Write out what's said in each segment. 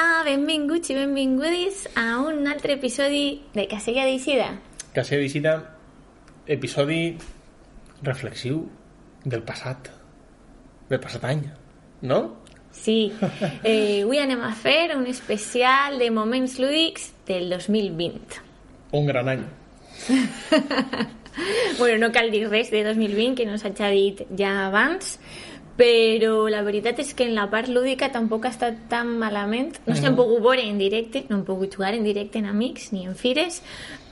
Hola, benvinguts i benvingudes a un altre episodi de Casella d'Eixida. Casella d'Eixida, episodi reflexiu del passat, del passat any, no? Sí, eh, avui anem a fer un especial de moments lúdics del 2020. Un gran any. bueno, no cal dir res de 2020, que no s'ha dit ja abans, però la veritat és que en la part lúdica tampoc ha estat tan malament. No s'han pogut veure en directe, no hem pogut jugar en directe en amics ni en fires,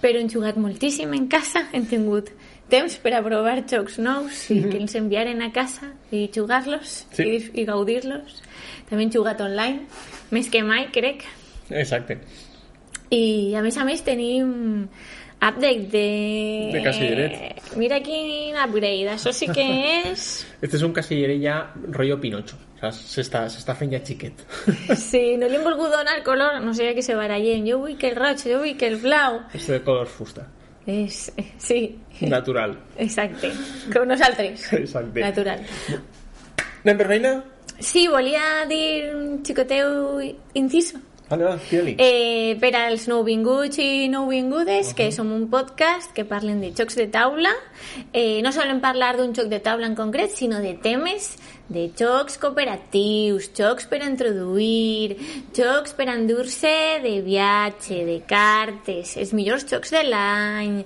però hem jugat moltíssim en casa, hem tingut temps per a provar jocs nous i que ens enviaren a casa i jugar-los Sí. i, i gaudir-los. També hem jugat online, més que mai, crec. Exacte. I a més a més tenim update de... De casilleret. Mira quin upgrade, això sí que és... Este és un casilleret ja rotllo Pinocho. Saps? S'està s'està fent ja xiquet. Sí, no li hem volgut donar color, no sé que se barallen. Jo vull que el roig, jo vull que el blau. Este de color fusta. És, sí, Natural. exacte. Com nosaltres. Exacte. Natural. Anem per feina? Sí, volia dir un xicoteu inciso. Vale, va. Eh, per als nouvinguts i nouvingudes, que som un podcast que parlen de jocs de taula, eh, no solen parlar d'un joc de taula en concret, sinó de temes de jocs cooperatius, jocs per introduir, jocs per endur-se de viatge, de cartes, els millors jocs de l'any.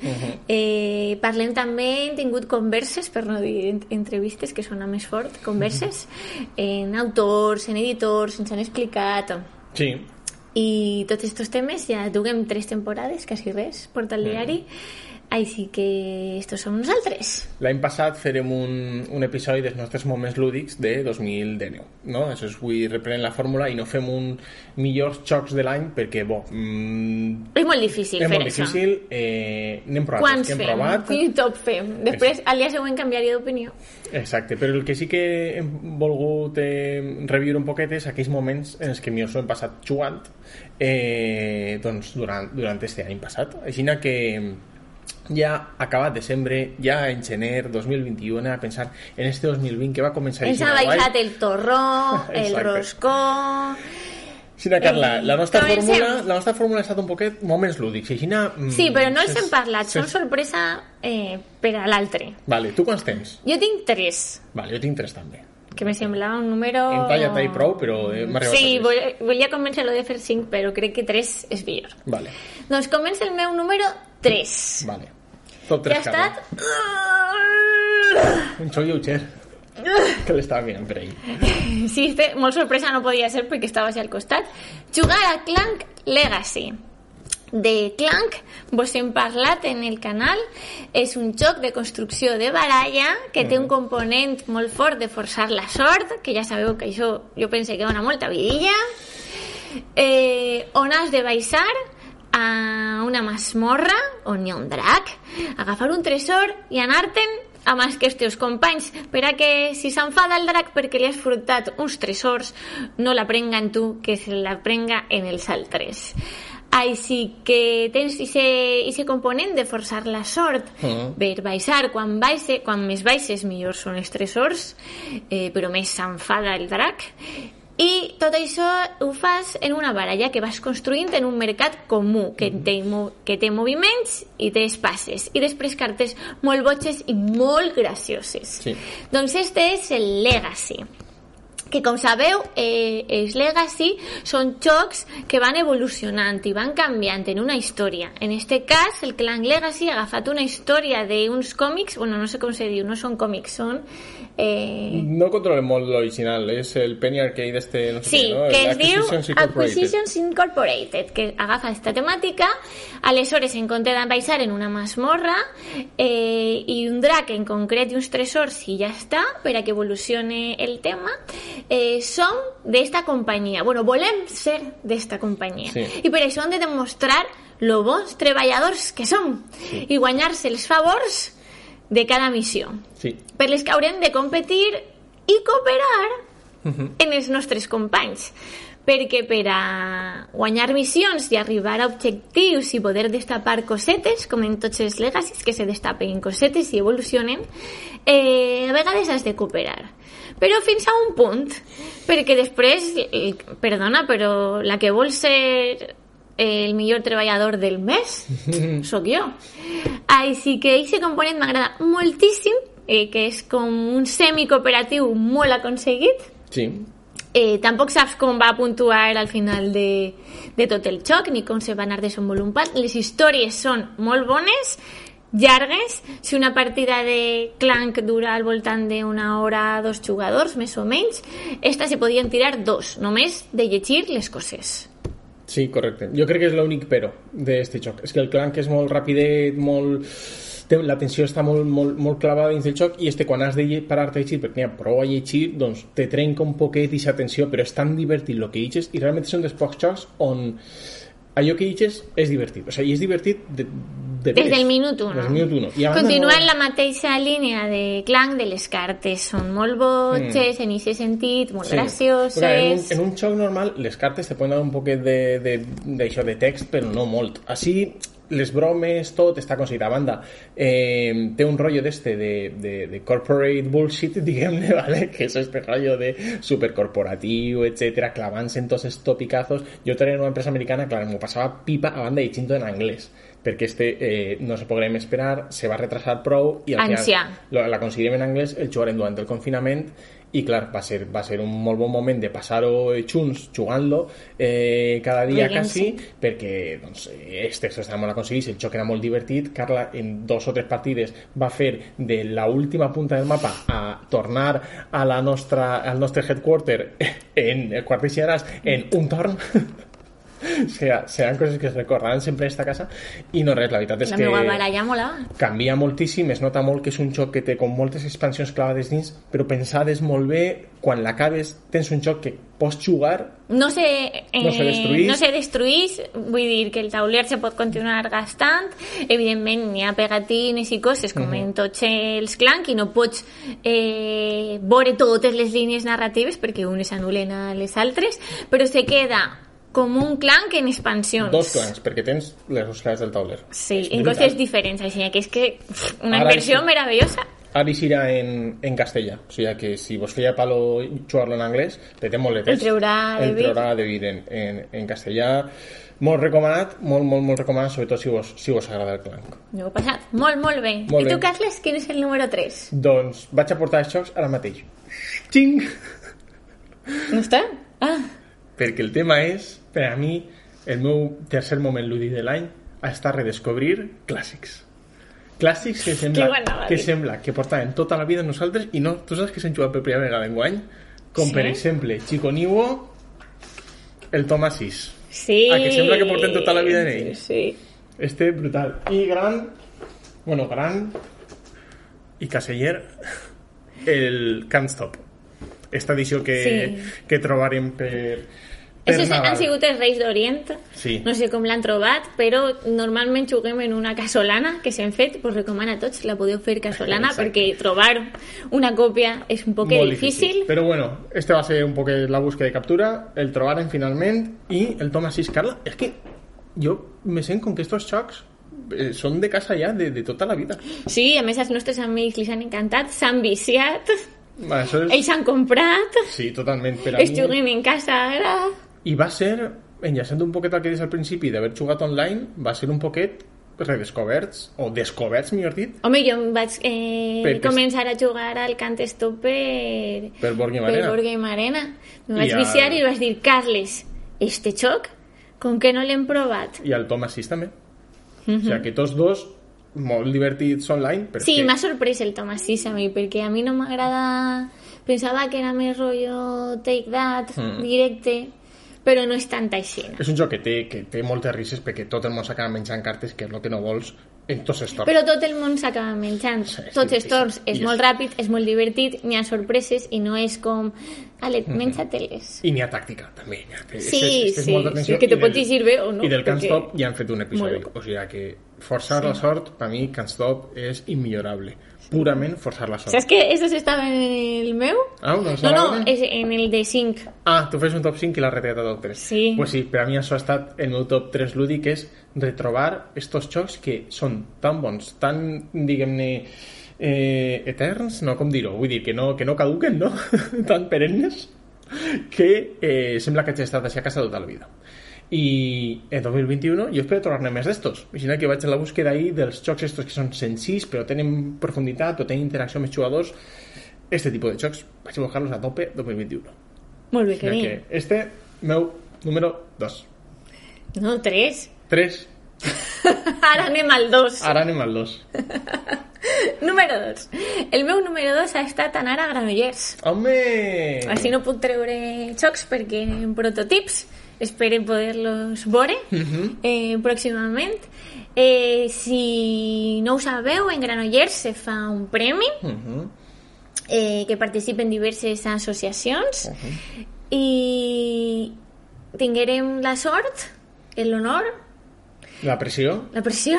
eh, parlem també, hem tingut converses, per no dir en- entrevistes, que sona més fort, converses, en autors, en editors, ens han explicat... Sí. I tots aquests temes ja duguem tres temporades, quasi res, porta al diari. Així que estos som nosaltres. L'any passat farem un, un episodi dels nostres moments lúdics de 2019, no? Això és, vull reprendre la fórmula i no fem un millors xocs de l'any perquè, bo, mm, És molt difícil és fer molt això. difícil, eh, n'hem provat Quants fem? provat. Quin top fem? Després, al dia següent, canviaria d'opinió. Exacte, però el que sí que hem volgut eh, reviure un poquet és aquells moments en els que millor s'ho hem passat jugant eh, doncs durant, durant este any passat. Així que ja acabat desembre, ja en gener 2021, anem a pensar en este 2020 que va començar Ens ha baixat el torró, el roscó... Aixina, Carla, Eh, la nostra, comencem. fórmula, la nostra fórmula ha estat un poquet moments lúdics. Aixina, mm, Sí, però no els hem parlat, són sorpresa eh, per a l'altre. Vale, tu quants tens? Jo tinc tres, Vale, jo tinc tres també. que me semblava un número... En talla i prou, però eh, m'ha arribat Sí, a tres. volia, volia convèncer-lo de fer cinc, però crec que tres és millor. Vale, Doncs comença el meu número 3. vale. Top que ha 3, estat... Un xou lleuger. que l'estava mirant per ahí. Sí, este, molt sorpresa no podia ser perquè estava al costat. Jugar a Clank Legacy. De Clank vos hem parlat en el canal. És un joc de construcció de baralla que té un component molt fort de forçar la sort, que ja sabeu que això jo pense que dona molta vidilla. Eh, on has de baixar a una masmorra on hi ha un drac, agafar un tresor i anar-te'n amb els que els teus companys per a que si s'enfada el drac perquè li has furtat uns tresors no la prenga en tu, que se la prenga en els altres. Així que tens aquest component de forçar la sort Mhm. per baixar. Quan, baixe, quan més baixes, millor són els tresors, eh, però més s'enfada el drac. I tot això ho fas en una baralla que vas construint en un mercat comú, que, té, mo- que té moviments i té espases. I després cartes molt boixes i molt gracioses. Sí. Doncs este és el Legacy que com sabeu, eh, els Legacy són jocs que van evolucionant i van canviant en una història. En este cas, el Clan Legacy ha agafat una història d'uns còmics, bueno, no sé com se diu, no són còmics, són... Eh, No controlem molt l'original, és el Penny Arcade este, no sé Sí, què, no? que es diu Acquisitions Incorporated. Acquisitions Incorporated, que agafa esta temàtica, aleshores en compte de baixar en una masmorra eh, i un drac en concret i uns tresors i ja està, per a que evolucione el tema, eh, som d'esta companyia. Bueno, volem ser d'esta companyia. Sí. I per això hem de demostrar lo bons treballadors que som Sí. i guanyar-se els favors de cada missió Sí. per les que haurem de competir i cooperar en els nostres companys. perquè per a guanyar missions i arribar a objectius i poder destapar cosetes, com en tots els legacies, que se destapen cosetes i evolucionen, eh, a vegades has de cooperar. Però fins a un punt, perquè després, eh, perdona, però la que vol ser el millor treballador del mes sóc jo. Així que aquest component m'agrada moltíssim, eh, que és com un semi-cooperatiu molt aconseguit. Sí. Eh, tampoc saps com va puntuar al final de, de tot el xoc, ni com se va anar desenvolupant. Les històries són molt bones, llargues. Si una partida de Clank dura al voltant d'una hora dos jugadors, més o menys, esta se podien tirar dos, només de llegir les coses. Sí, correcte. Jo crec que és l'únic però d'este joc. És que el clank és molt rapidet, molt... La tensió està molt, molt, clavada dins del joc i este quan has de parar-te a llegir perquè n'hi ha prou a llegir, doncs te trenca un poquet aquesta tensió, però és tan divertit el que llegis i realment són dels pocs on allò que llegis és divertit. O sigui, és divertit de, de Des del minut 1. Des del minut 1. I a banda Continua no- en la mateixa línia de Clank de les cartes. Són molt botxes, en aquest sentit, molt Mm. Sí. gracioses. Perquè En un, en un joc normal les cartes te poden dar un poquet de, de, d'això de text, però no molt. Així, les bromes, tot està aconseguit. A banda, eh, un rotllo d'este de, de, de corporate bullshit, diguem-ne, ¿vale? que és este rotllo de supercorporatiu, etcétera, clavant-se en tots els topicazos. Jo tenia una empresa americana, clar, m'ho passava pipa a banda llegint en anglès perquè este eh, no se podrem esperar, se va retrasar prou i al Ansia. final l'aconseguirem en anglès, el jugarem durant el confinament i clar, va ser, va ser un molt bon moment de passar-ho junts jugant-lo eh, cada dia Rient-se. quasi perquè doncs, eh, este estava molt aconseguit, el joc era molt divertit Carla en dos o tres partides va fer de la última punta del mapa a tornar a la nostra, al nostre headquarter en el quarter generals en un torn sigui, seran coses que es recordaran sempre esta casa i no res, la veritat és La que meva baralla molava. canvia moltíssim, es nota molt que és un joc que té com moltes expansions clavades dins, però pensades molt bé, quan l'acabes tens un joc que pots jugar No se, eh, No se destruís. no se destruís, vull dir que el tauler se pot continuar gastant, evidentment n'hi ha pegatines i coses com en tots els clanc i no pots eh, veure totes les línies narratives perquè unes anulen a les altres, però se queda com un clanc en expansions. dos clans, perquè tens les dos clans del tauler. Sí, És en coses diferents, així que és que una Ara inversió sí. meravellosa. Ara irà en, en castellà, o sigui que si vos feia palo jugar-lo en anglès, te té molt de El traurà de el vir. traurà de vir en, en, en castellà. Molt recomanat, molt, molt, molt recomanat, sobretot si vos, si vos agrada el clanc. Jo ho he passat molt, molt bé. Molt I tu. Carles, quin és el número 3? Doncs vaig a portar els jocs ara mateix. Xing! No està? Ah, perquè el tema és, per a mi, el meu tercer moment lúdic de l'any ha estat redescobrir clàssics. Clàssics que sembla, que dir. sembla que portaven tota la vida nosaltres i no, tu saps que s'han jugat per primera vegada en guany? Com Sí? per exemple, Chico Niwo, el Toma 6. sí. Ah, que sembla que porten tota la vida en ell. Sí. Este brutal. I gran, bueno, gran i caseller, el Can't Stop. Esta edició que, Sí. que trobarem per, Estos Nadal. han sigut els Reis d'Orient. Sí. No sé com l'han trobat, però normalment juguem en una casolana que s'hem fet, pues recomano a tots, la podeu fer casolana, Exacte. perquè trobar una còpia és un poc Molt difícil. Però bueno, este va ser un poc la búsqueda de captura, el trobaren finalment i el Toma 6 Carla. És que jo me sent com que estos jocs eh, són de casa ja de, de tota la vida. Sí, a més els nostres amics li han encantat, s'han viciat, Va, això és... ells han comprat, Sí, totalment. Per a es mi... juguen en casa ara... I va ser, enllaçant un poquet al que deies al principi d'haver jugat online, va ser un poquet redescoberts, o descoberts, millor dit, Home, jo em vaig eh, Perquè- començar a jugar al Can't Stop per, per Board Game per Arena. Board Game Arena. Me I vaig a- viciar i vaig dir, Carles, este xoc, com que no l'hem provat? I el Toma 6 també. O sigui que tots dos molt divertits online, però Sí, m'ha sorprès el Thomas 6 a mi, perquè a mi no m'agrada... Pensava que era més rotllo take that, Mm. directe, però no és tanta així. és un joc que té, que té moltes risses perquè tot el món s'acaba menjant cartes, que és el que no vols en tots els torns. Però tot el món s'acaba menjant. Sí, Tots els torns és I molt és- ràpid, és molt divertit, n'hi ha sorpreses i no és com... Ale, menja-te-les. I n'hi ha tàctica, també. Ha, Sí, és, és sí, sí, que te I pot del- llegir bé o no, I del perquè- Stop ja han fet un episodi. Molt O sigui que forçar la sort, per mi, Can't Stop és immillorable. Purament forçar la sort. ¿Sabes que se estaba en el meu? Ah, no, No, no, veure? és en el de 5. Ah, tu fes un top 5 i l'has retallat a top 3. Sí. Pues sí, per a mi això ha estat el meu top 3 lúdic, és retrobar estos jocs que són tan bons, tan, diguem-ne, eh, eterns, no, com dir-ho? Vull dir, que no, que no caduquen, no? tan perennes, que eh, sembla que hagi estat així a casa tota la vida. I en 2021 jo espero trobar-ne més d'estos. Així que vaig a la búsqueda ahí dels jocs estos que són senzills però tenen profunditat o tenen interacció amb els jugadors. Este tipus de jocs vaig a buscar-los a tope 2021. Molt bé, bé. que este, meu número 2. No, 3. 3. Ara anem al 2. Ara anem al 2. Número 2. El meu número 2 ha estat anar a Granollers. Home! Així no puc treure xocs perquè en prototips espero poder-los veure eh, pròximament. Eh, si no ho sabeu, en Granollers se fa un premi Mhm. eh, que participen diverses associacions i tinguérem la sort, l'honor, La pressió la pressió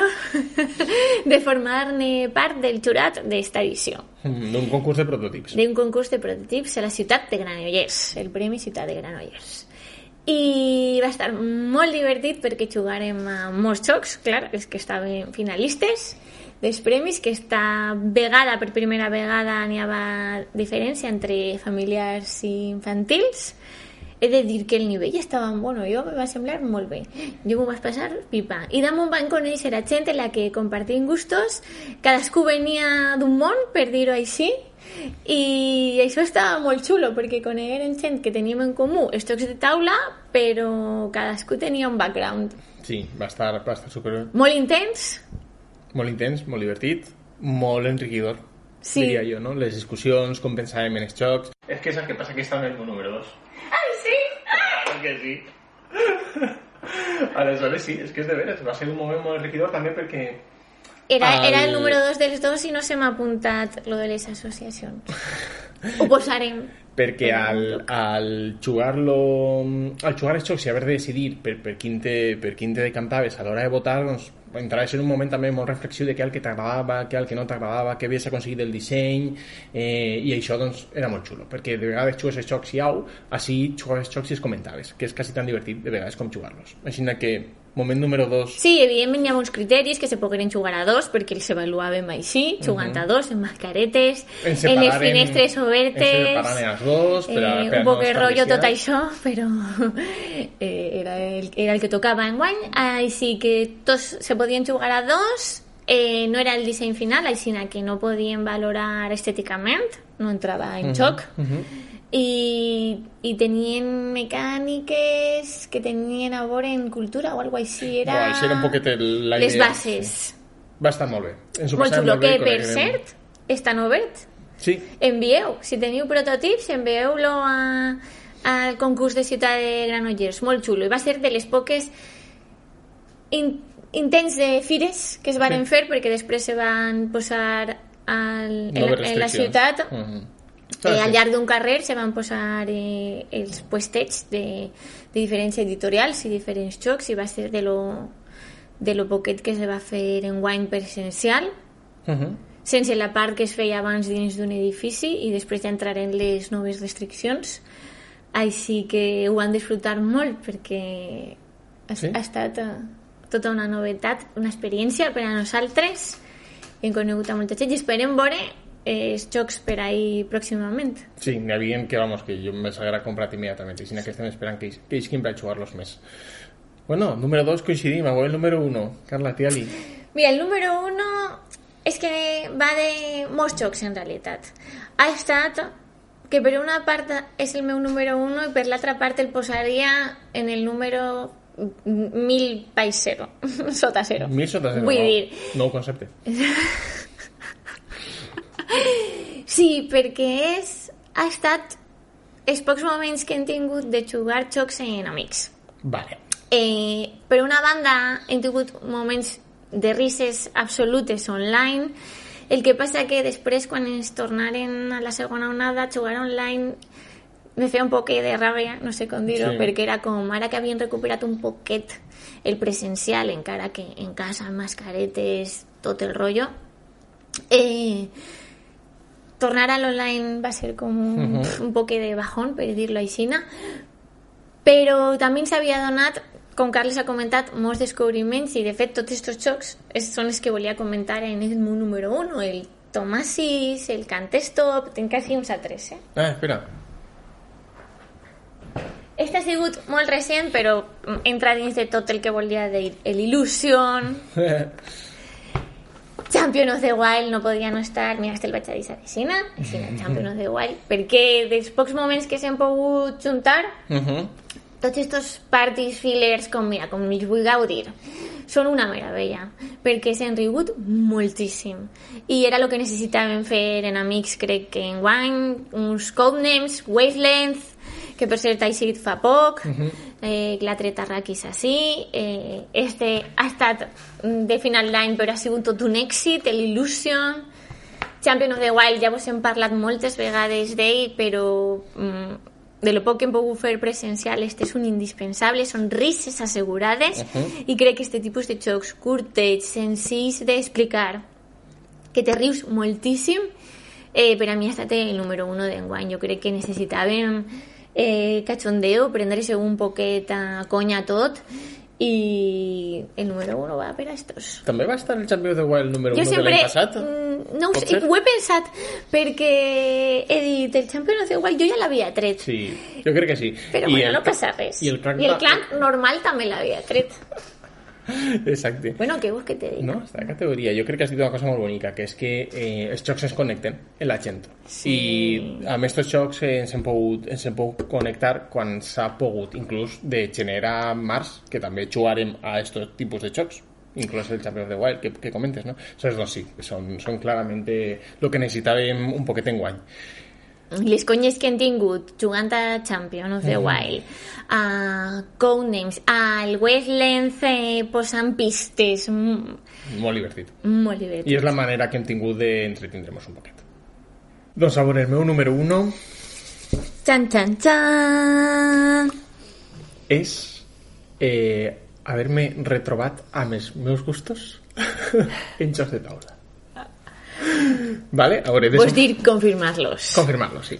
de formar-ne part del jurat d'esta edició d'un concurs de prototips. d'un concurs de prototips a la ciutat de Granollers, el Premi Ciutat de Granollers. I va estar molt divertit perquè jugarem a molts jocs, clar, és que estaven finalistes dels premis, que esta vegada, per primera vegada, n'hi havia diferència entre familiars i infantils. He de dir que el nivell estava, bueno, jo me va semblar molt bé. Jo m'ho vaig passar pipa. I damunt van conèixer a gent en la que compartim gustos, cadascú venia d'un món, per dir-ho així, i això estava molt xulo perquè conegueren gent que teníem en comú els jocs de taula però cadascú tenia un background Sí, va estar, va estar super, molt intens molt intens, molt divertit, molt enriquidor. Sí. Diria jo, no? Les discussions, com pensàvem en els jocs... És que saps què passa? Que està en el meu número 2. ai sí Claro que sí. Aleshores sí, és que és de veres, va ser un moment molt enriquidor també perquè era, Al- era el número dos dels dos i no se m'ha apuntat lo de les associacions. Ho posarem. Perquè al, al jugar-lo al jugar els jocs i haver de decidir per, per, quin te, per quin te decantaves a l'hora de votar doncs entraves en un moment també molt reflexiu de què el que t'agradava, què el que no t'agradava, què havies aconseguit del disseny eh, i això doncs era molt xulo perquè de vegades jugues els jocs i au així jugaves els jocs i els comentaves que és quasi tan divertit de vegades com jugar-los. Així que moment número 2 Sí, evidentment hi ha uns criteris que se pogueren jugar a dos perquè els avaluàvem així, jugant a dos, en mascaretes, en, en les finestres en obertes, separant els dos per, a, eh, per un poc no rotllo tot això, però eh, era, el, era el que tocava enguany, així que tots se podien jugar a dos, eh, no era el disseny final, així que no podien valorar estèticament, no entrava en xoc, i, i tenien mecàniques que tenien a veure en cultura o alguna així, era... Buah, això era un poquet la les idea. bases. Va estar molt bé. Ens ho Molt xulo, molt bé que per coneguem- cert, estan oberts. Sí, Envieu, si teniu prototips, envieu-lo a, al concurs de Ciutat de Granollers, molt xulo. I va ser de les poques in, intents de fires que es varen Sí. fer, perquè després se van posar al, en, noves la, en la ciutat Mhm. Eh, al llarg d'un carrer se van posar eh, els puestets de, de diferents editorials i diferents jocs i va ser de lo, de lo poquet que se va fer en guany presencial Mhm. sense la part que es feia abans dins d'un edifici i després ja entraren les noves restriccions així que ho han disfrutat molt perquè ha, Sí? ha estat eh, tota una novetat, una experiència per a nosaltres hem conegut a molta gent i esperem veure eh, jocs per ahir pròximament Sí, n'hi havia que, vamos, que jo haguera comprat immediatament, i que estem esperant que, que isquin per jugar-los més. Bueno, número 2 coincidim, avui el número 1. Carla, tia-li. Mira, el número uno és que va de molts jocs en realitat. Ha estat que per una part és el meu número uno i per l'altra part el posaria en el número 1000 baix zero, sota zero. Mil sota. Vull dir, Nou concepte. sí, perquè és, ha estat els pocs moments que hem tingut de jugar jocs en amics. Vale. Eh, per una banda, hem tingut moments de rises absolutes online, el que passa que després, quan ens tornaren a la segona onada, jugar online me feia un poquet de ràbia, no sé com dir-ho, Sí. perquè era com ara que havien recuperat un poquet el presencial, encara que en casa, mascaretes, tot el rollo, eh, tornar a l'online va ser com un, un poquet de bajón, per dir-lo així, però també ens havia donat com Carles ha comentat, molts descobriments i de fet tots aquests jocs són els que volia comentar en el meu número 1 el Tomasis, el Cantestop tinc quasi uns altres eh? Ah, espera. Este ha sigut molt recent però entra dins de tot el que volia dir l'Illusion Champion of the Wild no podria no estar. Mira, este el vaig a dir a Vicina Champion of the Wild. Perquè dels pocs moments que s'han pogut juntar Mhm. tots estos parties fillers com, mira, com els vull gaudir són una meravella perquè s'han rigut moltíssim. I era el que necessitàvem fer en amics crec que en guany uns codenames, Wavelength que per cert ha eixit fa poc eh, l'altre Tarrakis així eh, este ha estat de final d'any però ha sigut tot un èxit l'Illusion Champion of the Wild ja vos hem parlat moltes vegades d'ell, però mm, de lo poc que hem pogut fer presencial, este és un indispensable, són risses assegurades i crec que este tipus de jocs curtets, senzills d'explicar, que te rius moltíssim, eh, per a mi ha estat el número uno d'enguany. Jo crec que necessitàvem eh, cachondeo, prendre-se un poquet a conya tot i el número uno va per a estos. També va estar el Champion of the Wild número 1 Jo de l'any passat? mm, No ho sé, ho he pensat perquè he dit, el Champion of the Wild jo ja l'havia tret. Sí, jo crec que sí. Però I bueno, el no passa res. I el clanc... I el clanc normal també l'havia tret. Exacte. Bueno, què vols que te digui? No, està de categoria. Jo crec que has dit una cosa molt bonica, que és que eh, els jocs es connecten en la gent. Sí. I amb aquests jocs eh, ens, hem pogut, ens hem pogut connectar quan s'ha pogut, inclús de gener a març, que també jugarem a aquests tipus de jocs inclús el Champion of the Wild que, que comentes, no? Entonces, doncs sí, són, són clarament el que necessitàvem un poquet en guany. Les conyes que hem tingut jugant a Champion of the Wild, a Codenames, al Westlands eh, posant pistes, mm, Molt divertit. molt divertit. I és la manera que hem tingut d'entretindre-nos un poquet. Doncs a veure, el meu número 1 Txan, txan, txan! és eh, haver-me retrobat amb els meus gustos en jocs de taula. Vale? A veure, Vols deixa'm dir confirmar-los. confirmar-lo, sí.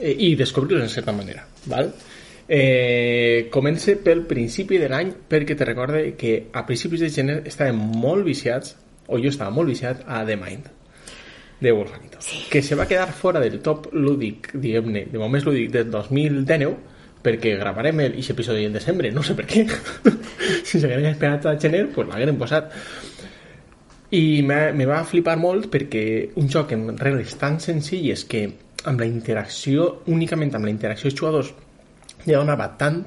Eh, I descobrir-los en certa manera. Val? Eh, comence pel principi de l'any perquè te recorde que a principis de gener estàvem molt viciats, o jo estava molt viciat, a The Mind de Wolfanito, sí. que se va quedar fora del top lúdic, diguem-ne, de moments lúdic del 2019, perquè gravarem el, aquest episodi en desembre, no sé per què. si s'hagueren esperat a gener, pues l'hagueren posat. I me, va flipar molt perquè un joc amb regles tan senzilles que amb la interacció, únicament amb la interacció dels jugadors, ja donava tant,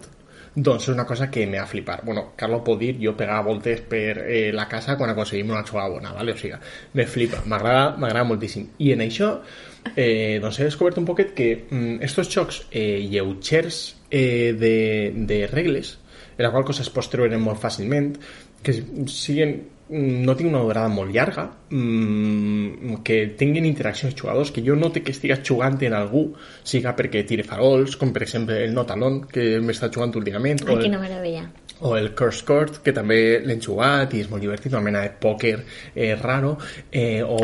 doncs és una cosa que me va flipar. Bueno, Carlos pot dir, jo pegava voltes per eh, la casa quan aconseguim una jugada bona, ¿vale? o sigui, me flipa, m'agrada moltíssim. I en això, eh, doncs he descobert un poquet que mm, estos jocs eh, lleugers eh, de, de regles, en la qual cosa es pot treure molt fàcilment, que siguen no tinc una durada molt llarga mmm, que tinguin interaccions jugadors que jo note que estigues jugant en algú siga perquè tire farols com per exemple el Notalon que m'està jugant últimament Ai, o el, quina meravella. o el Curse Court que també l'hem jugat i és molt divertit una mena de pòquer eh, raro eh, o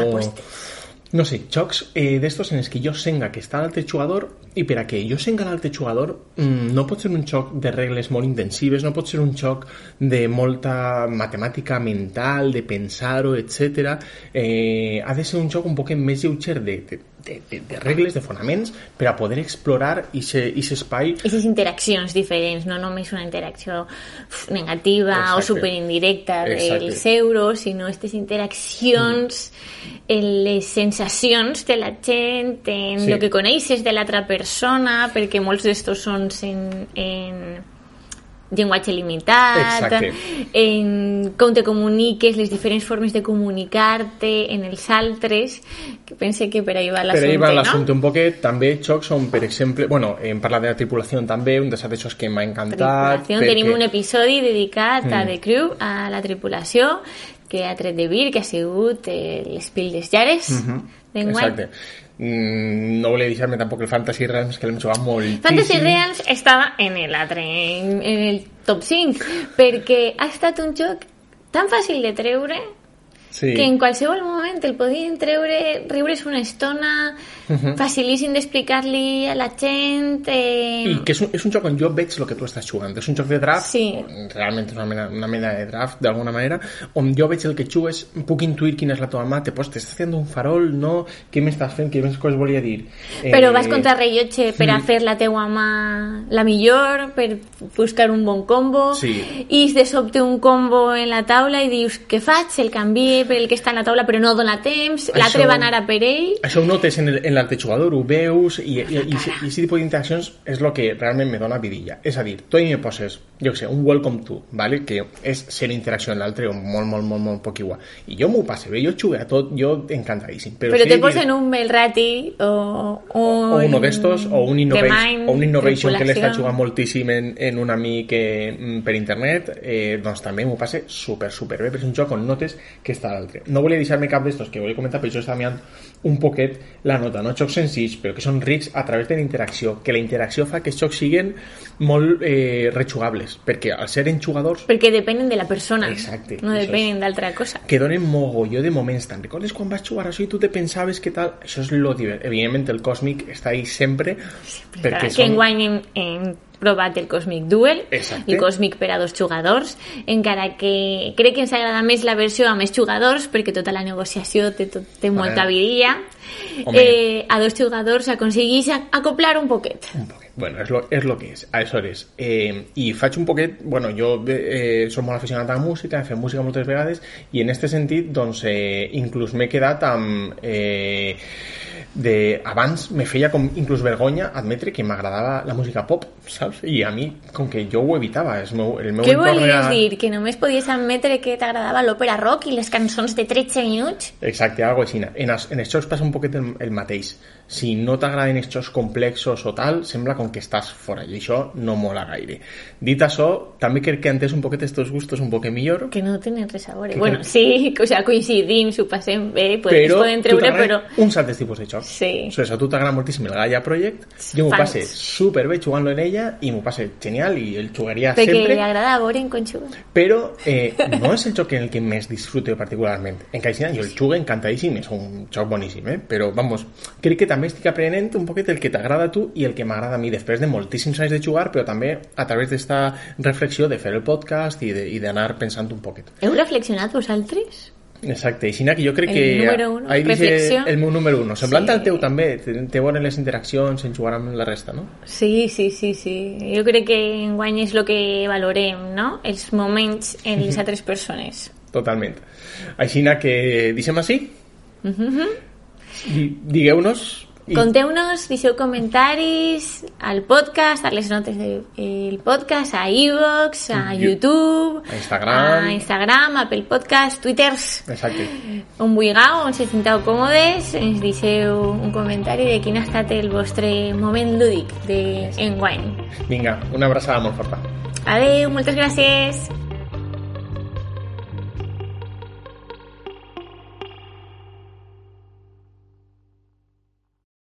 no sé, jocs eh, d'estos en els que jo senga que està l'altre jugador i per a que jo senga l'altre jugador mm, no pot ser un joc de regles molt intensives, no pot ser un joc de molta matemàtica mental, de pensar-ho, etc. Eh, ha de ser un joc un poquet més lleuger de, de, de, de, de regles, de fonaments, per a poder explorar aquest espai Aquestes interaccions diferents, no només una interacció negativa o Exacte. superindirecta Exacte. dels euros, sinó aquestes interaccions en les sensacions de la gent, en Sí. el que coneixes de l'altra persona, perquè molts d'estos són en, en llenguatge limitat, Exacte. en com te comuniques, les diferents formes de comunicar-te en els altres, que pense que per ahí va Per ahí va l'assumpte, l'assumpte no? un poquet. També jocs on, per exemple... Bueno, hem parlat de la tripulació també, un dels altres jocs que m'ha encantat. Tripulació. Tenim un episodi dedicat a The Crew, a la tripulació, que ha tret de Vir, que ha sigut eh, l'Espil des Llares d'enguany. Exacte. Mm, no volia deixar-me tampoc el Fantasy Realms, que l'hem jugat moltíssim. Fantasy Realms estava en l'altre, en, en el top 5, perquè ha estat un joc tan fàcil de treure Sí. que en qualsevol moment el podien treure, riure's una estona, facilíssim d'explicar-li a la gent... Eh... I que és un, és un joc on jo veig el que tu estàs jugant. És un joc de draft, Sí. realment és una mena, una mena de draft, d'alguna manera, on jo veig el que jugues, puc intuir quina és la teva mà, te pots, t'estàs fent un farol, no? Què m'estàs fent? Què més coses volia dir? Però Eh, vas contra rellotge per a fer la teua mà la millor, per buscar un bon combo, Sí. i de sobte un combo en la taula i dius, què faig? El canvie per el que està en la taula però no dona temps, l'altre va anar a per ell... Això ho notes en el- en jugador, ho veus, i, i, i, i, i aquest tipus d'interaccions és el que realment me dona vidilla. És a dir, tu i me poses, jo sé, un welcome to, ¿vale? que és ser interacció amb l'altre, o molt, molt, molt, molt poc igual. I jo m'ho passe bé, jo jugué a tot, jo encantadíssim. Però, Però sí te posen un Belrati o un... o uno d'estos o un innovation, o un innovation que l'està jugant moltíssim en, en un amic mm, per internet eh, doncs també m'ho passe super super bé però és un joc on notes que està a l'altre no volia deixar-me cap d'estos que volia comentar però això està mirant un poquet la nota no? jocs senzills però que són rics a través de la interacció que la interacció fa que els jocs siguin molt eh, rejugables perquè al ser en jugadors Perquè depenen de la persona, Exacte, no depenen d'altra cosa. que donen mogolló de moments te'n recordes quan vas jugar això i tu te pensaves que tal això és lo divert evidentment el Cosmic està ahí sempre Perquè que enguany hem, hem provat el Cosmic Duel, Exacte. el Cosmic per a dos jugadors, encara que crec que ens agrada més la versió a més jugadors, perquè tota la negociació té, tot, té molta vidilla. Home. Eh, a dos jugadors aconseguís acoplar un poquet. Un poquet. Bueno, és lo, és lo que és. Aleshores, eh, i faig un poquet... Bueno, jo eh, soc molt aficionat a la música, he fet música moltes vegades, i en este sentit, doncs, eh, inclús m'he quedat amb... Eh, de, abans me feia com inclús vergonya admetre que m'agradava la música pop, saps? I a mi, com que jo ho evitava, el meu, el meu Què volies era- dir? Que només podies admetre que t'agradava l'òpera rock i les cançons de 13 minuts? Exacte, algo així. En, en els jocs passa un poquet el, el mateix. Si no t'agraden els jocs complexos o tal, sembla com que estàs fora, i això no mola gaire. Dit això, també crec que entès un poquet estos gustos un poquet millor, Que no tenen res a veure. Que Bueno, crec- sí, o sea, coincidim, s'ho passem bé, pues, es però poden tu treure, però... uns altres tipus de jocs. Sí. O sigui, a tu t'agrada moltíssim el Gaia Project, jo m'ho passe superbé jugant-lo en ella i m'ho passe genial i el jugaria Perquè sempre. li agrada veure en conjunt. però eh, no és el joc en el que més disfrute particularment. En Caixina jo el jugo encantadíssim, és un joc boníssim, eh? però vamos, crec que també estic aprenent un poquet el que t'agrada a tu i el que m'agrada a mi després de moltíssims anys de jugar, però també a través d'esta reflexió de fer el podcast i d'anar pensant un poquet. Heu reflexionat vosaltres? Exacte, i que jo crec El que número uno, ahí dice el meu número uno. Semblant Sí. al teu també, te, te veuen les interaccions en jugar amb la resta, no? Sí, sí, sí, sí. Jo crec que enguany és el que valorem, no? Els moments en les altres persones. Totalment. Així que deixem així? Mhm. Di- Digueu-nos... i- Conteu-nos, deixeu comentaris al podcast, a les notes del podcast, a iVoox, a Yu- YouTube, a Instagram. a Instagram, Apple Podcast, Twitters, Exacte. on vulgueu, on se senteu còmodes, ens deixeu un comentari de quin ha estat el vostre moment lúdic d'enguany. Vinga, una abraçada molt forta. Adeu, moltes gràcies!